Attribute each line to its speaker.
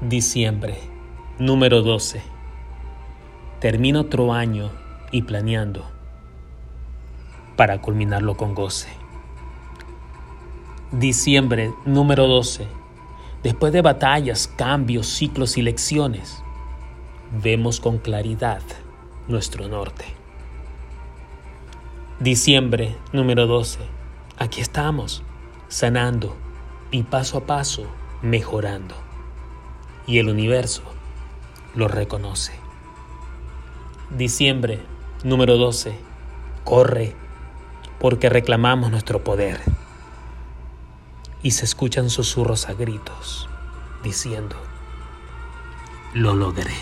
Speaker 1: Diciembre, número 12. Termino otro año y planeando para culminarlo con goce. Diciembre, número 12. Después de batallas, cambios, ciclos y lecciones, vemos con claridad nuestro norte. Diciembre, número 12. Aquí estamos, sanando y paso a paso mejorando y el universo lo reconoce. Diciembre número 12. Corre porque reclamamos nuestro poder. Y se escuchan susurros a gritos diciendo, lo logré.